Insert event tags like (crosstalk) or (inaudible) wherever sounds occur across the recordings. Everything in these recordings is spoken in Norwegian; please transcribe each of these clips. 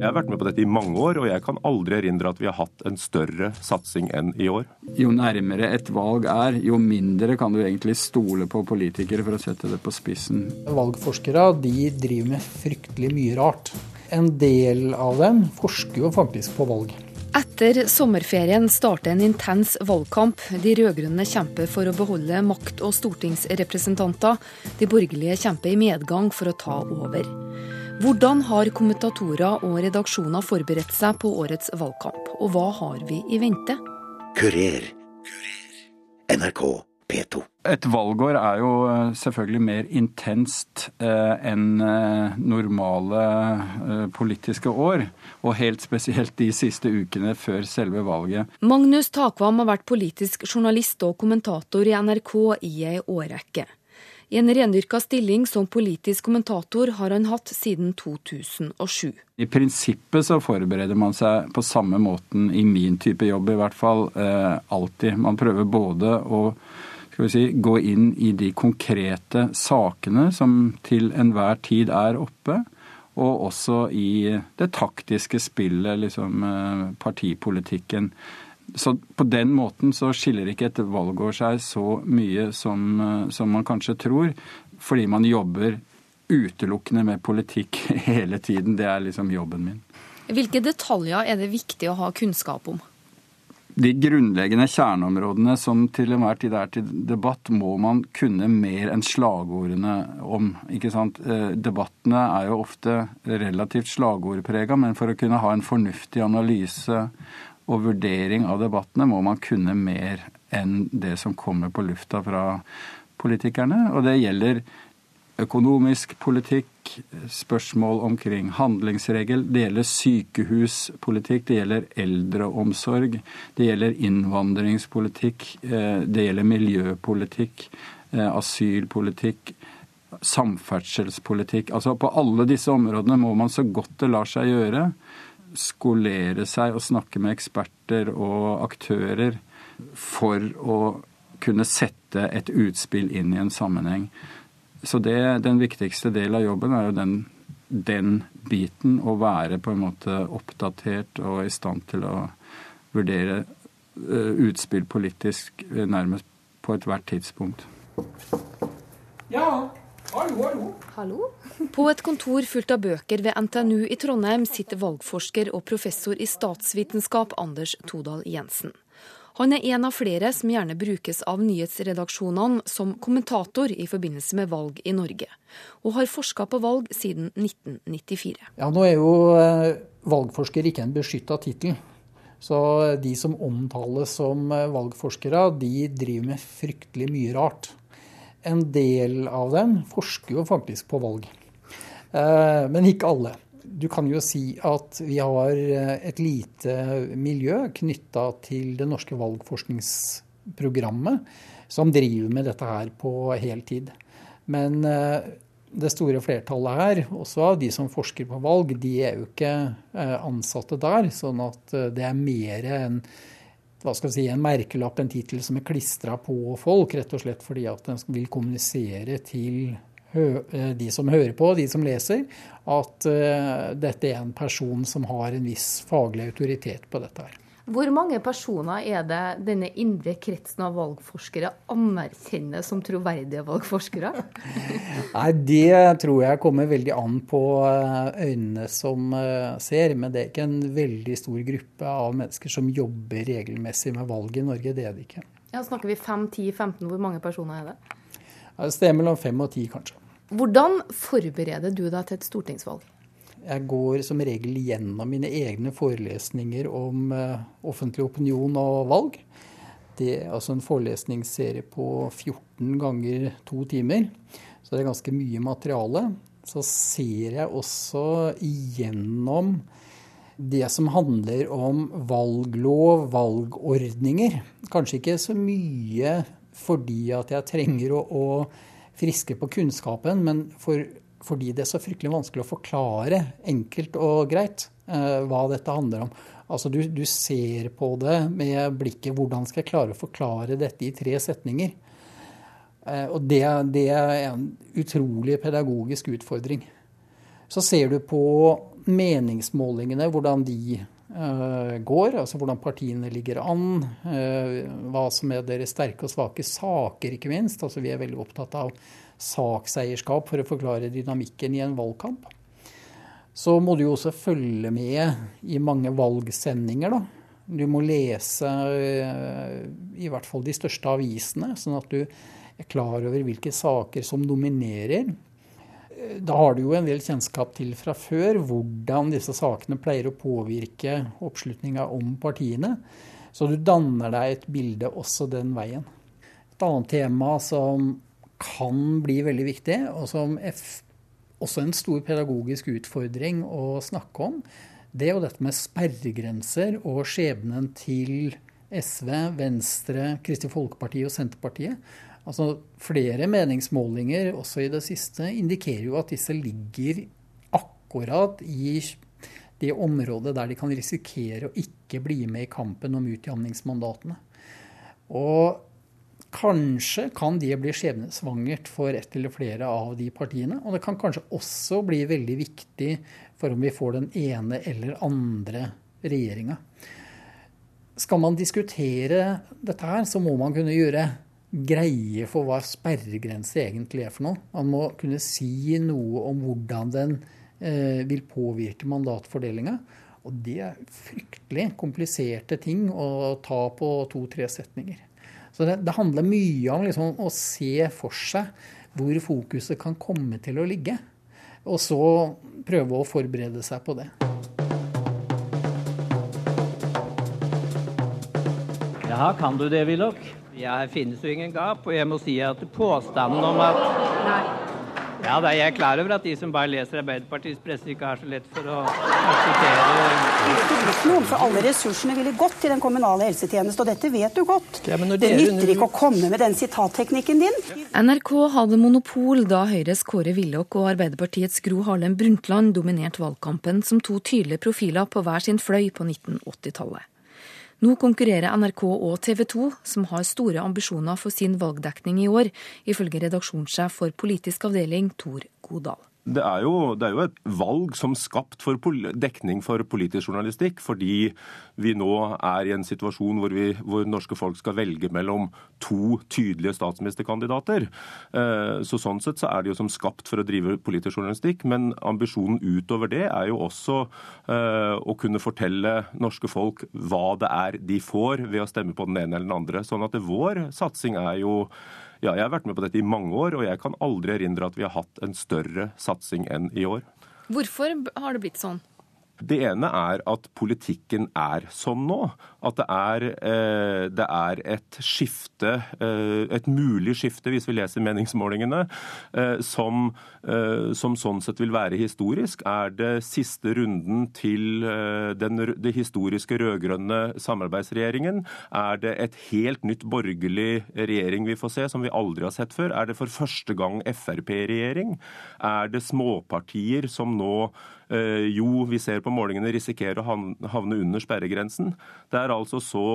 Jeg har vært med på dette i mange år, og jeg kan aldri erindre at vi har hatt en større satsing enn i år. Jo nærmere et valg er, jo mindre kan du egentlig stole på politikere, for å sette det på spissen. Valgforskere de driver med fryktelig mye rart. En del av dem forsker jo faktisk på valg. Etter sommerferien starter en intens valgkamp. De rød-grønne kjemper for å beholde makt og stortingsrepresentanter. De borgerlige kjemper i medgang for å ta over. Hvordan har kommentatorer og redaksjoner forberedt seg på årets valgkamp, og hva har vi i vente? Kurer. NRK P2. Et valgår er jo eh, selvfølgelig mer intenst eh, enn eh, normale eh, politiske år. Og helt spesielt de siste ukene før selve valget. Magnus Takvam har vært politisk journalist og kommentator i NRK i ei årrekke. I en rendyrka stilling som politisk kommentator har han hatt siden 2007. I prinsippet så forbereder man seg på samme måten, i min type jobb i hvert fall, eh, alltid. Man prøver både å si, gå inn i de konkrete sakene som til enhver tid er oppe, og også i det taktiske spillet, liksom eh, partipolitikken. Så på den måten så skiller ikke et valgår seg så mye som, eh, som man kanskje tror, fordi man jobber utelukkende med politikk (laughs) hele tiden. Det er liksom jobben min. Hvilke detaljer er det viktig å ha kunnskap om? De grunnleggende kjerneområdene som til enhver tid er til debatt, må man kunne mer enn slagordene om. ikke sant? Eh, debattene er jo ofte relativt slagordprega, men for å kunne ha en fornuftig analyse og vurdering av debattene, må man kunne mer enn det som kommer på lufta fra politikerne. Og det gjelder økonomisk politikk, spørsmål omkring handlingsregel, det gjelder sykehuspolitikk, det gjelder eldreomsorg, det gjelder innvandringspolitikk, eh, det gjelder miljøpolitikk, eh, asylpolitikk, samferdselspolitikk. Altså På alle disse områdene må man så godt det lar seg gjøre, skolere seg og snakke med eksperter og aktører for å kunne sette et utspill inn i en sammenheng. Så det, den viktigste delen av jobben er jo den, den biten, å være på en måte oppdatert og i stand til å vurdere uh, utspill politisk uh, nærmest på ethvert tidspunkt. Ja, hallo, hallo. Hallo? På et kontor fullt av bøker ved NTNU i Trondheim sitter valgforsker og professor i statsvitenskap Anders Todal Jensen. Han er en av flere som gjerne brukes av nyhetsredaksjonene som kommentator i forbindelse med valg i Norge, og har forska på valg siden 1994. Ja, Nå er jo eh, valgforsker ikke en beskytta tittel. Så de som omtales som eh, valgforskere, de driver med fryktelig mye rart. En del av dem forsker jo faktisk på valg, eh, men ikke alle. Du kan jo si at vi har eh, et lite miljø knytta til det norske valgforskningsprogrammet, som driver med dette her på heltid. Men eh, det store flertallet her, også av de som forsker på valg, de er jo ikke ansatte der. Sånn at det er mer enn hva skal si, en merkelapp, en tittel som er klistra på folk, rett og slett fordi at den vil kommunisere til de som hører på, de som leser, at uh, dette er en person som har en viss faglig autoritet på dette her. Hvor mange personer er det denne indre kretsen av valgforskere anerkjenner som troverdige valgforskere? (laughs) Nei, Det tror jeg kommer veldig an på øynene som ser. Men det er ikke en veldig stor gruppe av mennesker som jobber regelmessig med valg i Norge. Det er det ikke. Ja, Snakker vi 5, 10, 15? Hvor mange personer er det? Det er mellom 5 og 10, kanskje. Hvordan forbereder du deg til et stortingsvalg? Jeg går som regel gjennom mine egne forelesninger om uh, offentlig opinion og valg. Det er altså en forelesningsserie på 14 ganger to timer. Så det er ganske mye materiale. Så ser jeg også igjennom det som handler om valglov, valgordninger. Kanskje ikke så mye fordi at jeg trenger å, å friske på kunnskapen, men for fordi det er så fryktelig vanskelig å forklare enkelt og greit eh, hva dette handler om. Altså du, du, ser på det med blikket hvordan skal jeg klare å forklare dette i tre setninger. Eh, og det, det, er en utrolig pedagogisk utfordring. Så ser du på meningsmålingene, hvordan de uh, går, altså hvordan partiene ligger an, hva som er deres sterke og svake saker, ikke minst. Altså Vi er veldig opptatt av sakseierskap for å forklare dynamikken i en valgkamp. Så må du jo også følge med i mange valgsendinger, da. Du må lese uh, i hvert fall de største avisene, sånn at du er klar over hvilke saker som dominerer da har du jo en del kjennskap til fra før hvordan disse sakene pleier å påvirke oppslutninga om partiene. Så du danner deg et bilde også den veien. Et annet tema som kan bli veldig viktig, og som er også en stor pedagogisk utfordring å snakke om, det er jo dette med sperregrenser og skjebnen til SV, Venstre, Kristelig Folkeparti og Senterpartiet. Altså, flere meningsmålinger også i det siste indikerer jo at disse ligger akkurat i det området der de kan risikere å ikke bli med i kampen om utjamningsmandatene. Og kanskje kan det bli skjebnesvangert for ett eller flere av de partiene. Og det kan kanskje også bli veldig viktig for om vi får den ene eller andre regjeringa. Skal man diskutere dette her, så må man kunne gjøre greie for hva sperregrense egentlig er for noe. Man må kunne si noe om hvordan den eh, vil påvirke mandatfordelinga. Og det er fryktelig kompliserte ting å ta på to-tre setninger. Så det, det, handler mye om liksom, å se for seg hvor fokuset kan komme til å ligge. Og så prøve å forberede seg på det. Ja, kan du det, Willoch? Ja, det finnes jo ingen gap, og jeg må si at påstanden om at Nei. Ja, da er jeg klar over at de som bare leser Arbeiderpartiets presse, ikke har så lett for å akseptere noen, for alle ressursene ville gått til den kommunale helsetjeneste, og dette vet du godt. Ja, det nytter ikke å komme med den sitatteknikken din. NRK hadde monopol da Høyres Kåre Willoch og Arbeiderpartiets Gro Harlem Brundtland dominerte valgkampen som to tydelige profiler på hver sin fløy på 1980-tallet. Nå konkurrerer NRK og TV 2, som har store ambisjoner for sin valgdekning i år, ifølge redaksjonssjef for politisk avdeling Tor Godal. Det er, jo, det er, jo, et valg som skapt for dekning for politisk journalistikk, fordi vi nå er i en situasjon hvor, vi, hvor norske folk skal velge mellom to tydelige statsministerkandidater. Eh, så Sånn sett så er det jo som skapt for å drive politisk journalistikk, men ambisjonen utover det er jo også eh, å kunne fortelle norske folk hva det er de får ved å stemme på den ene eller den andre. Sånn at vår satsing er jo ja, jeg har vært med på dette i mange år, og jeg kan aldri erindre at vi har hatt en større satsing enn i år. Hvorfor har det blitt sånn? Det ene er at politikken er sånn nå. At det er, eh, det er et skifte, eh, et mulig skifte, hvis vi leser meningsmålingene, eh, som, som sånn sett vil være historisk. Er det siste runden til den det historiske rød-grønne samarbeidsregjeringen? Er det et helt nytt borgerlig regjering vi får se, som vi aldri har sett før? Er det for første gang Frp-regjering? Er det småpartier som nå jo vi ser på målingene risikerer å havne under sperregrensen. Det er altså så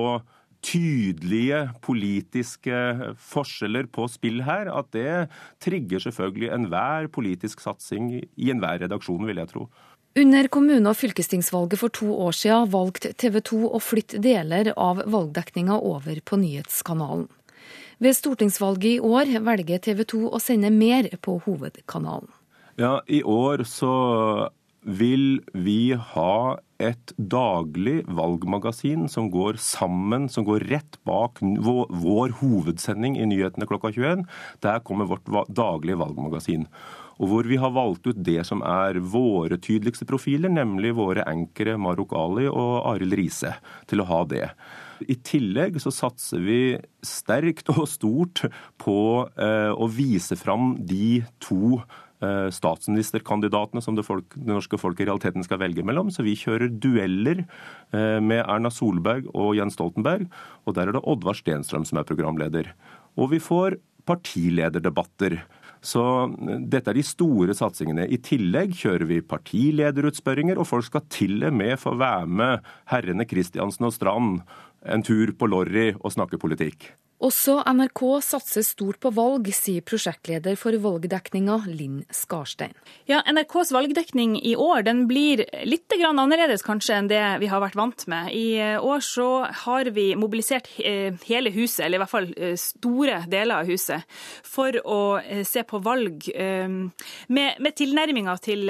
tydelige politiske forskjeller på spill her at det trigger selvfølgelig enhver politisk satsing i enhver redaksjon, vil jeg tro. Under kommune- og fylkestingsvalget for to år siden valgte TV 2 å flytte deler av valgdekninga over på nyhetskanalen. Ved stortingsvalget i år velger TV 2 å sende mer på hovedkanalen. Ja, I år så vil vi ha et daglig valgmagasin som går sammen, som går rett bak vår, hovedsending i nyhetene klokka 21. Der kommer vårt daglige valgmagasin. Og hvor vi har valgt ut det som er våre tydeligste profiler, nemlig våre ankere Marok Ali og Arild Riise, til å ha det. I tillegg så satser vi sterkt og stort på eh, å vise fram de to statsministerkandidatene som det, folk, det, norske folk i realiteten skal velge mellom. Så vi kjører dueller eh, med Erna Solberg og Jens Stoltenberg. Og der er det Oddvar Stenstrøm som er programleder. Og vi får partilederdebatter. Så eh, dette er de store satsingene. I tillegg kjører vi partilederutspørringer, og folk skal til og med få være med herrene Kristiansen og Strand en tur på Lorry og snakke politikk. Også NRK satser stort på valg, sier prosjektleder for valgdekninga Linn Skarstein. Ja, NRKs valgdekning i år den blir litt annerledes kanskje enn det vi har vært vant med. I eh, år så har vi mobilisert eh, hele huset, eller i hvert fall eh, store deler av huset, for å se på valg med, med tilnærminga til,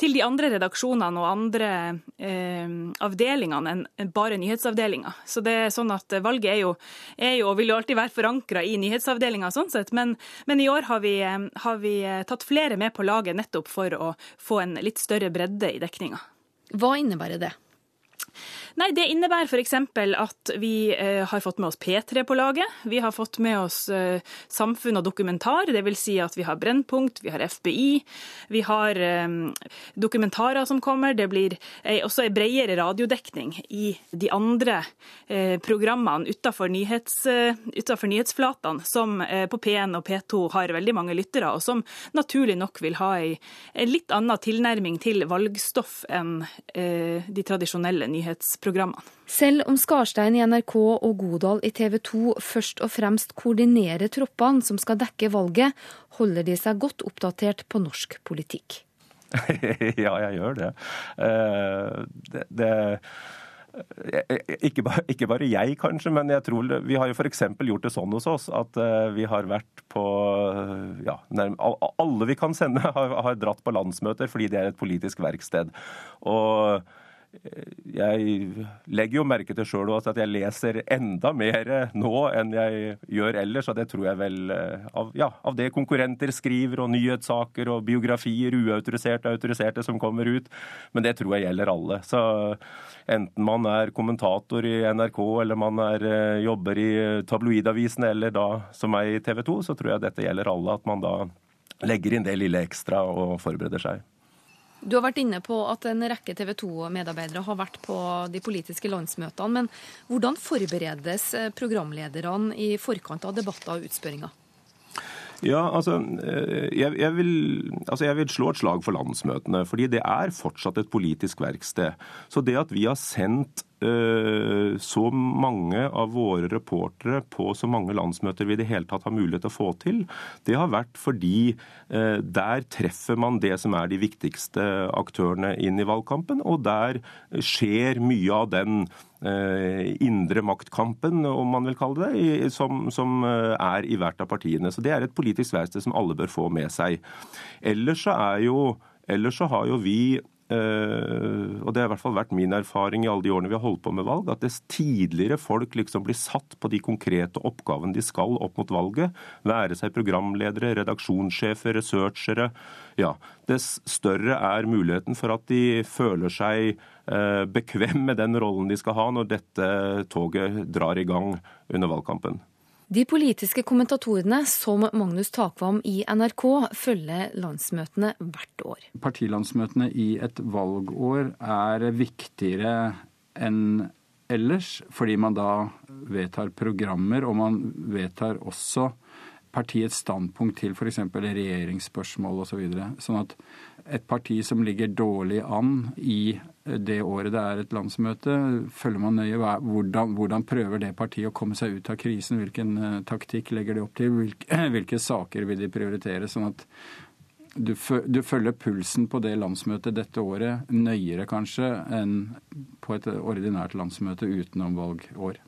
til, de andre redaksjonene og andre eh, avdelingene enn bare nyhetsavdelinga. Så det er sånn at valget er jo, er jo og vil jo alltid være forankra i nyhetsavdelinga, sånn sett, men, men, i år har vi, har vi tatt flere med på laget nettopp for å få en litt større bredde i dekninga. Hva innebærer det? Nei, Det innebærer f.eks. at vi eh, har fått med oss P3 på laget. Vi har fått med oss eh, Samfunn og dokumentar, dvs. Si at vi har Brennpunkt, vi har FBI. Vi har eh, dokumentarer som kommer. Det blir også en bredere radiodekning i de andre programmene utenfor, nyhets, utenfor nyhetsflatene, som på P1 og P2 har veldig mange lyttere, og som naturlig nok vil ha en litt annen tilnærming til valgstoff enn de tradisjonelle nyhetsprogrammene programmene. Selv om Skarstein i NRK og Godal i TV 2 først og fremst koordinerer troppene som skal dekke valget, holder de seg godt oppdatert på norsk politikk. (laughs) ja, jeg gjør det. Uh, det, det ikke bare, ikke bare, jeg, kanskje, men jeg tror det, vi har jo f.eks. gjort det sånn hos oss at uh, vi har vært på ja, nærm, Alle vi kan sende, har, har dratt på landsmøter fordi det er et politisk verksted. Og jeg legger jo merke til sjøl at jeg leser enda mer nå enn jeg gjør ellers. Og det tror jeg vel eh, av, ja, av det konkurrenter skriver, og nyhetssaker og biografier, uautoriserte og autoriserte, som kommer ut. Men det tror jeg gjelder alle. Så enten man er kommentator i NRK, eller man er, eh, jobber i tabloidavisene, eller da som meg i TV 2, så tror jeg dette gjelder alle. At man da legger inn det lille ekstra og forbereder seg. Du har vært inne på at en rekke TV 2-medarbeidere har vært på de politiske landsmøtene. Men hvordan forberedes eh, programlederne i forkant av debatter og utspørringer? Ja, altså eh, jeg, jeg, vil, altså jeg, vil, slå et slag for landsmøtene. fordi det er fortsatt et politisk verksted. Så det at vi har sendt så mange av våre reportere på så mange landsmøter vi i det hele tatt har mulighet til å få til, det har vært fordi eh, der treffer man det som er de viktigste aktørene inn i valgkampen, og der skjer mye av den eh, indre maktkampen, om man vil kalle det, som, som er i hvert av partiene. Så det er et politisk verksted som alle bør få med seg. Ellers så jo Ellers så har jo vi og det har i hvert fall vært min erfaring i alle de årene vi har holdt på med valg, at dess tidligere folk liksom blir satt på de konkrete oppgavene de skal opp mot valget, være seg programledere, redaksjonssjefer, researchere, ja, dess større er muligheten for at de føler seg uh, bekvem med den rollen de skal ha når dette toget drar i gang under valgkampen. De politiske kommentatorene, som Magnus Takvam i NRK, følger landsmøtene hvert år. Partilandsmøtene i et valgår er viktigere enn ellers, fordi man da vedtar programmer, og man vedtar også partiets standpunkt til f.eks. regjeringsspørsmål osv. Så sånn at et parti som ligger dårlig an i det året det er et landsmøte, følger man nøye hvordan, hvordan prøver det partiet å komme seg ut av krisen? Hvilken uh, taktikk legger de opp til? Hvilke, (clears throat) hvilke, saker vil de prioritere? Sånn at du, du, følger pulsen på det landsmøtet dette året nøyere kanskje enn på et ordinært landsmøte utenom valgår.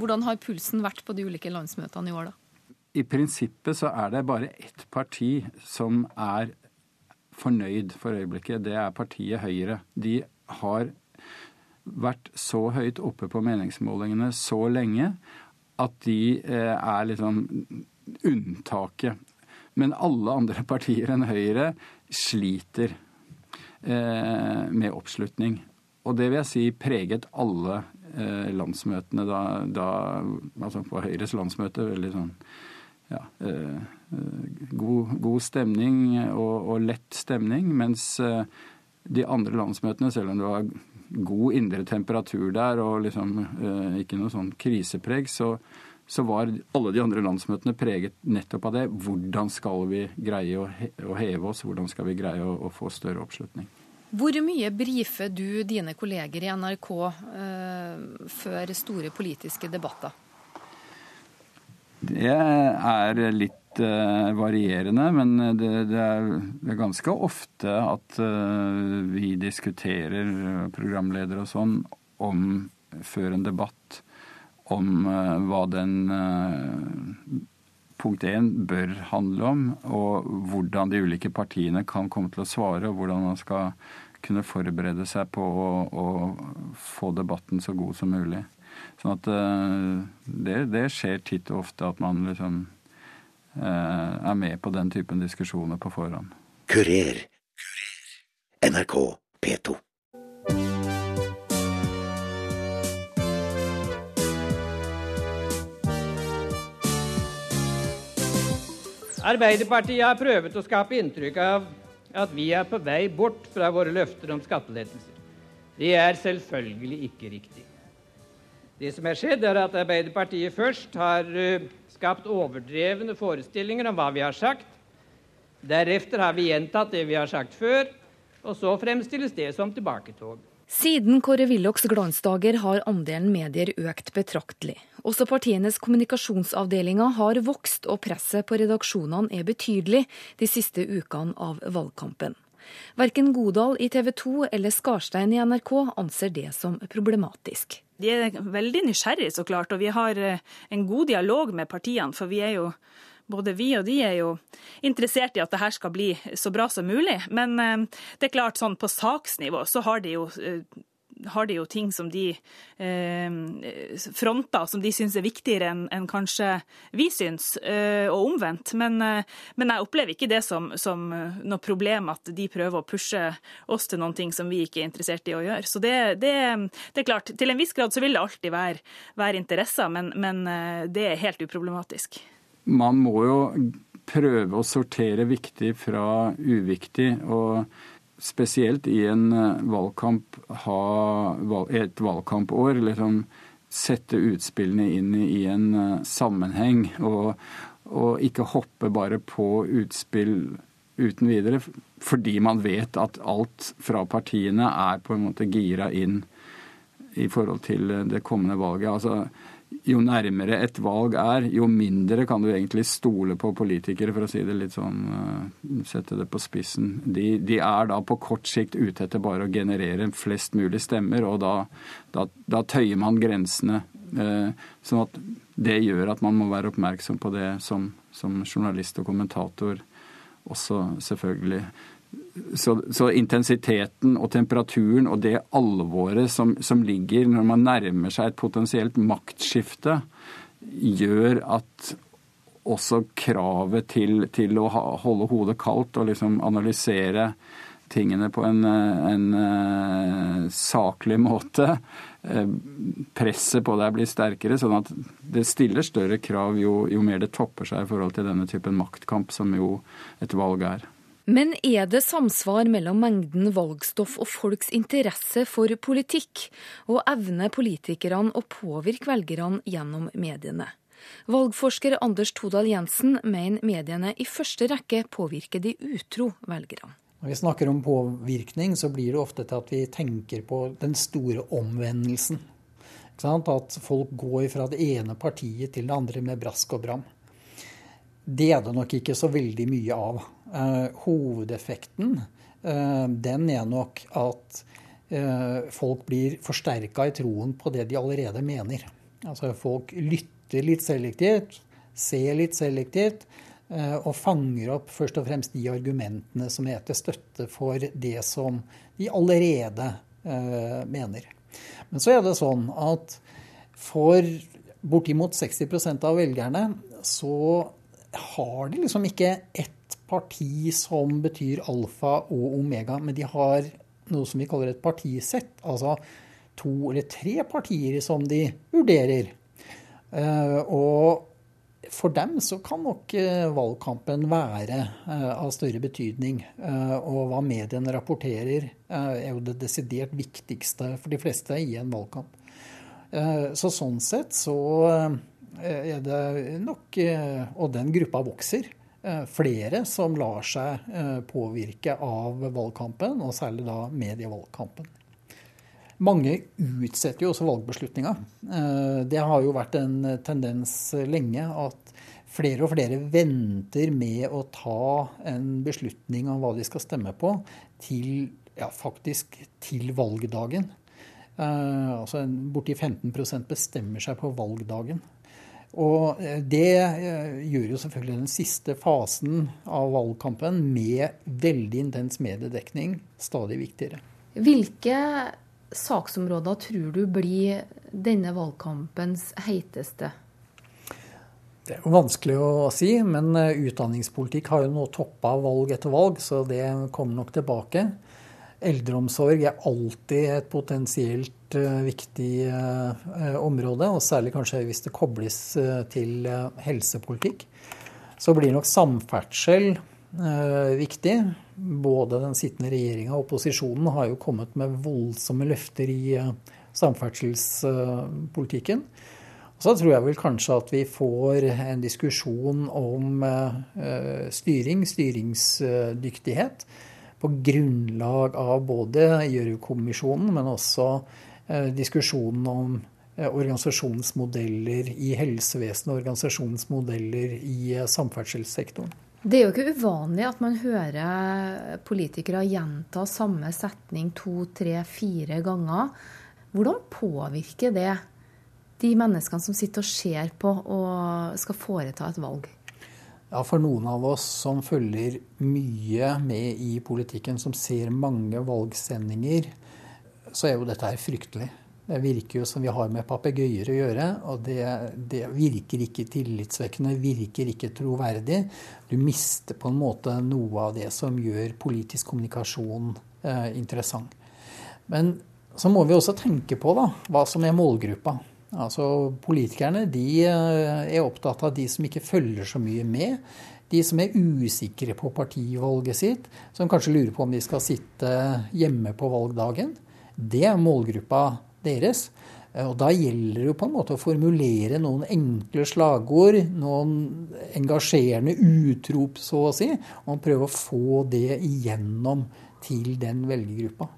Hvordan har pulsen vært på de ulike landsmøtene i år, da? I prinsippet så er det bare ett parti som er fornøyd for øyeblikket. Det er partiet Høyre. De har vært så høyt oppe på meningsmålingene så lenge at de eh, er liksom unntaket. Men alle andre (laughs) partier enn Høyre sliter eh, med oppslutning. Og det vil jeg si preget alle eh, landsmøtene da, da, Altså på Høyres landsmøte veldig sånn ja, god, god, stemning og, og, lett stemning. Mens de andre landsmøtene, selv om det var god indre temperatur der og liksom eh, ikke noe sånn krisepreg, så, så, var alle de andre landsmøtene preget nettopp av det. Hvordan skal vi greie å, heve oss? Hvordan skal vi greie å, å få større oppslutning? Hvor mye brifer du dine kolleger i NRK eh, før store politiske debatter? Det er litt uh, varierende, men det, det, er, ganske ofte at uh, vi diskuterer, programledere og sånn, om før en debatt om uh, hva den punkt én bør handle om, og hvordan de ulike partiene kan komme til å svare, og hvordan man skal kunne forberede seg på å, å få debatten så god som mulig. Sånn at uh, det, det, skjer titt og ofte at man liksom uh, er med på den typen diskusjoner på forhånd. Kurer. NRK P2. Arbeiderpartiet har prøvd å skape inntrykk av at vi er på vei bort fra våre løfter om skattelettelser. Det er selvfølgelig ikke riktig. Det som er skjedd, er at Arbeiderpartiet først har uh, skapt overdrevne forestillinger om hva vi har sagt. Deretter har vi gjentatt det vi har sagt før, og så fremstilles det som tilbaketog. Siden Kåre Willochs glansdager har andelen medier økt betraktelig. Også partienes kommunikasjonsavdelinger har vokst, og presset på redaksjonene er betydelig de siste ukene av valgkampen. Verken Godal i TV 2 eller Skarstein i NRK anser det som problematisk. De er veldig nysgjerrige, så klart, og vi har eh, en god dialog med partiene. For vi er jo både vi og de er jo interessert i at det her skal bli så bra som mulig. Men eh, det er klart, sånn på saksnivå så har de jo eh, har de jo ting som de eh, fronter, som de syns er viktigere enn en kanskje vi syns, eh, og omvendt. Men, eh, men, jeg opplever ikke det som, som, noe problem at de prøver å pushe oss til noen ting som vi ikke er interessert i å gjøre. Så det, det, det er klart, til en viss grad så vil det alltid være, være interesser, men, men det er helt uproblematisk man må jo prøve å sortere viktig fra uviktig. og Spesielt i en eh, valgkamp, ha, et valgkampår, liksom sette utspillene inn i en eh, sammenheng. Og, og ikke hoppe bare på utspill uten videre. Fordi man vet at alt fra partiene er på en måte gira inn i forhold til det kommende valget. Altså, jo nærmere et valg er, jo mindre kan du egentlig stole på politikere, for å si det litt sånn, uh, sette det på spissen. De, de, er da på kort sikt ute etter bare å generere flest mulig stemmer, og da, da, da tøyer man grensene. Uh, sånn at det gjør at man må være oppmerksom på det som, som journalist og kommentator også, selvfølgelig så, så, intensiteten og temperaturen og det alvoret som, som, ligger når man nærmer seg et potensielt maktskifte, gjør at også kravet til, til å ha, holde hodet kaldt og liksom analysere tingene på en, en uh, saklig måte. Uh, presset på deg blir sterkere, sånn at det stiller større krav jo, jo mer det topper seg i forhold til denne typen maktkamp som jo et valg er. Men er det samsvar mellom mengden valgstoff og folks interesse for politikk, og evner politikerne å påvirke velgerne gjennom mediene? Valgforsker Anders Todal Jensen mener mediene i første rekke påvirker de utro velgerne. Når vi snakker om påvirkning, så blir det ofte til at vi tenker på den store omvendelsen. At folk går fra det ene partiet til det andre med brask og bram. Det er det nok ikke så veldig mye av. Uh, hovedeffekten uh, den er nok at uh, folk blir forsterka i troen på det de allerede mener. Altså folk lytter litt selektivt, ser litt selektivt, og fanger opp først og fremst de argumentene som er til støtte for det som de allerede mener. Men så er det sånn at for bortimot 60% av velgerne så har de liksom ikke ett parti som betyr alfa og omega, men de har noe som vi kaller et partisett. Altså to eller tre partier som de vurderer. Eh, og for dem så kan nok eh, valgkampen være eh, av større betydning. Og hva mediene rapporterer, er jo det desidert viktigste for de fleste i en valgkamp. Så sånn sett så er det nok Og den gruppa vokser. Flere som lar seg påvirke av valgkampen, og særlig da medievalgkampen. Mange utsetter jo også valgbeslutninga. Det har jo vært en tendens lenge at flere og flere venter med å ta en beslutning om hva de skal stemme på, til, ja, faktisk til valgdagen. Altså Borti 15% bestemmer seg på valgdagen. Og eh, det uh, gjør jo selvfølgelig den siste fasen av valgkampen med veldig intens mediedekning stadig viktigere. Hvilke saksområder tror du blir denne valgkampens heiteste? Det er jo vanskelig å si, men eh, utdanningspolitikk har jo nå toppa valg etter valg, så det kommer nok tilbake. Eldreomsorg er alltid et potensielt uh, viktig uh, område, og særlig kanskje hvis det kobles til helsepolitikk. Så blir nok samferdsel viktig. Både den sittende regjeringa og opposisjonen har jo kommet med voldsomme løfter i samferdselspolitikken. Så tror jeg vel kanskje at vi får en diskusjon om eh, styring, styringsdyktighet, på grunnlag av både Gjørv-kommisjonen, men også eh, diskusjonen om eh, organisasjonsmodeller i helsevesenet, og organisasjonsmodeller i samferdselssektoren. Det er jo ikke uvanlig at man hører politikere gjenta samme setning to, tre, fire ganger. Hvordan påvirker det de menneskene som sitter og ser på og skal foreta et valg? Ja, For noen av oss som følger mye med i politikken, som ser mange valgsendinger, så er jo dette her fryktelig. Det virker jo som vi har med papegøyer å gjøre, og det, det, virker ikke tillitsvekkende, virker ikke troverdig. Du mister på en måte noe av det som gjør politisk kommunikasjon eh, interessant. Men så må vi også tenke på da, hva som er målgruppa. Altså Politikerne de eh, er opptatt av de som ikke følger så mye med. De som er usikre på partivalget sitt, som kanskje lurer på om de skal sitte hjemme på valgdagen. Det er målgruppa deres. Eh, og Da gjelder det jo på en måte å formulere noen enkle slagord, noen engasjerende utrop, så å si, og prøve å få det igjennom til den velgergruppa.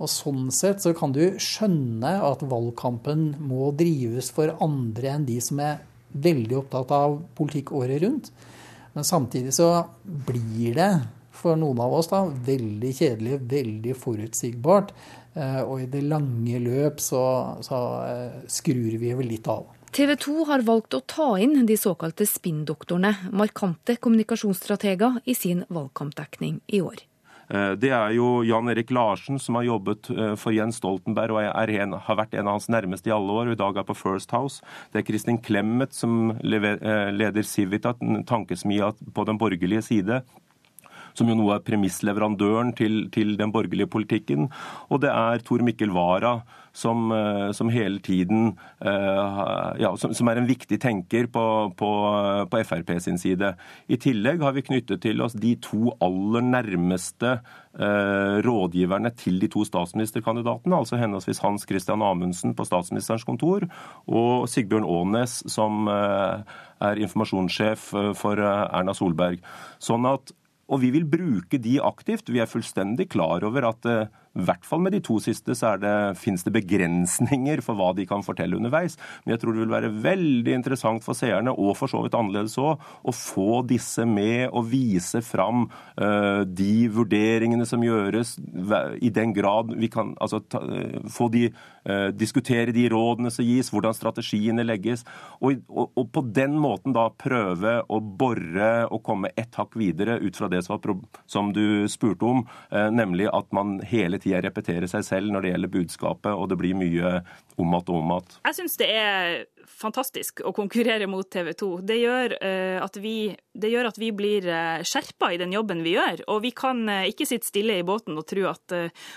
Og Sånn sett så kan du skjønne at valgkampen må drives for andre enn de som er veldig opptatt av politikk året rundt. Men samtidig så blir det for noen av oss da veldig kjedelig, veldig forutsigbart. Eh, og i det lange løp så, så eh, skrur vi vel litt av. TV 2 har valgt å ta inn de såkalte spinndoktorene, markante kommunikasjonsstrateger, i sin valgkampdekning i år. Eh, det er jo Jan Erik Larsen som har jobbet eh, for Jens Stoltenberg og en, har vært en av hans nærmeste i alle år, og i dag er på First House. Det er Kristin Clemet som eh, leder Civita, tankesmia på den borgerlige side som jo nå er premissleverandøren til, til, den borgerlige politikken. Og det er Tor Mikkel Wara, som, eh, som, hele tiden eh, ja, som, som, er en viktig tenker på, på, på, Frp sin side. I tillegg har vi knyttet til oss de to aller nærmeste eh, rådgiverne til de to statsministerkandidatene, altså henholdsvis Hans Christian Amundsen på statsministerens kontor og Sigbjørn Aanes, som er informasjonssjef for Erna Solberg. Sånn at og vi vil bruke de aktivt. Vi er fullstendig klar over at i hvert fall med de to siste så det, finnes det begrensninger for hva de kan fortelle underveis. Men jeg tror det vil være veldig interessant for seerne, og for så vidt annerledes òg, å få disse med og vise fram uh, de vurderingene som gjøres, i den grad vi kan altså, ta, få de uh, diskutere de rådene som gis, hvordan strategiene legges. Og, og, og, på den måten da prøve å bore og komme ett hakk videre ut fra det som, som du spurte om, uh, nemlig at man hele tida repetere seg selv når det gjelder budskapet, og det blir mye om igjen og om igjen. Jeg syns det er fantastisk å konkurrere mot TV 2. Det gjør, uh, at, vi, det gjør at vi blir uh, skjerpa i den jobben vi gjør. Og vi kan uh, ikke sitte stille i båten og tro at,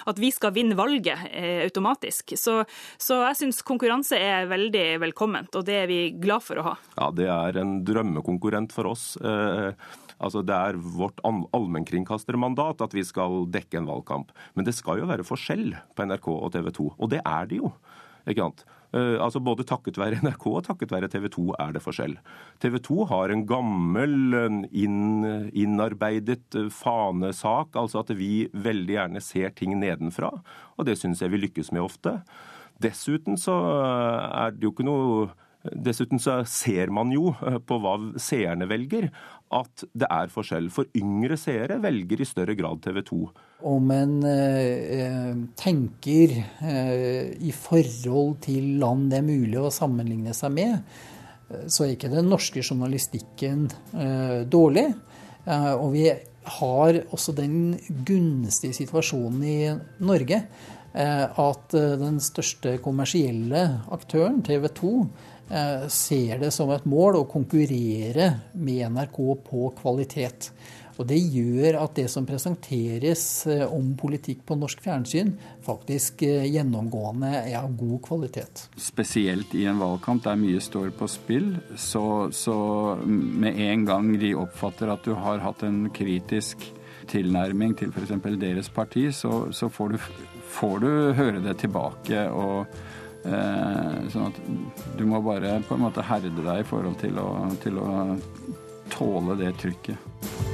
at vi skal vinne valget automatisk. Så, så jeg syns konkurranse er veldig velkomment, og det er vi glad for å ha. Ja, det er en drømmekonkurrent for oss. Altså Det er vårt allmennkringkastermandat at vi skal dekke en valgkamp. Men det skal jo være forskjell på NRK og TV 2, og det er det jo. Ikke sant? Eh, altså Både takket være (laughs) NRK og takket være TV 2 er det forskjell. TV 2 har en gammel, inn, innarbeidet eh, fanesak, altså at vi veldig gjerne ser ting nedenfra. Og det syns jeg vi lykkes med ofte. Dessuten så eh, er det jo ikke noe Dessuten så ser man jo på hva seerne velger, at det er forskjell. For yngre seere velger i større grad TV 2. Om en eh, tenker eh, i forhold til land det er mulig å sammenligne seg med, eh, så er ikke den norske journalistikken eh, dårlig. Eh, og vi har også den gunstige situasjonen i Norge eh, at den største kommersielle aktøren, TV 2, Eh, ser det som et mål å konkurrere med NRK på kvalitet. Og Det gjør at det som presenteres eh, om politikk på norsk fjernsyn, faktisk eh, gjennomgående er av god kvalitet. Spesielt i en valgkamp der mye står på spill, så, så med en gang de oppfatter at du har hatt en kritisk tilnærming til f.eks. deres parti, så, så får, du, får du høre det tilbake. og Eh, sånn at du må bare på en måte herde deg i forhold til å, til å tåle det trykket.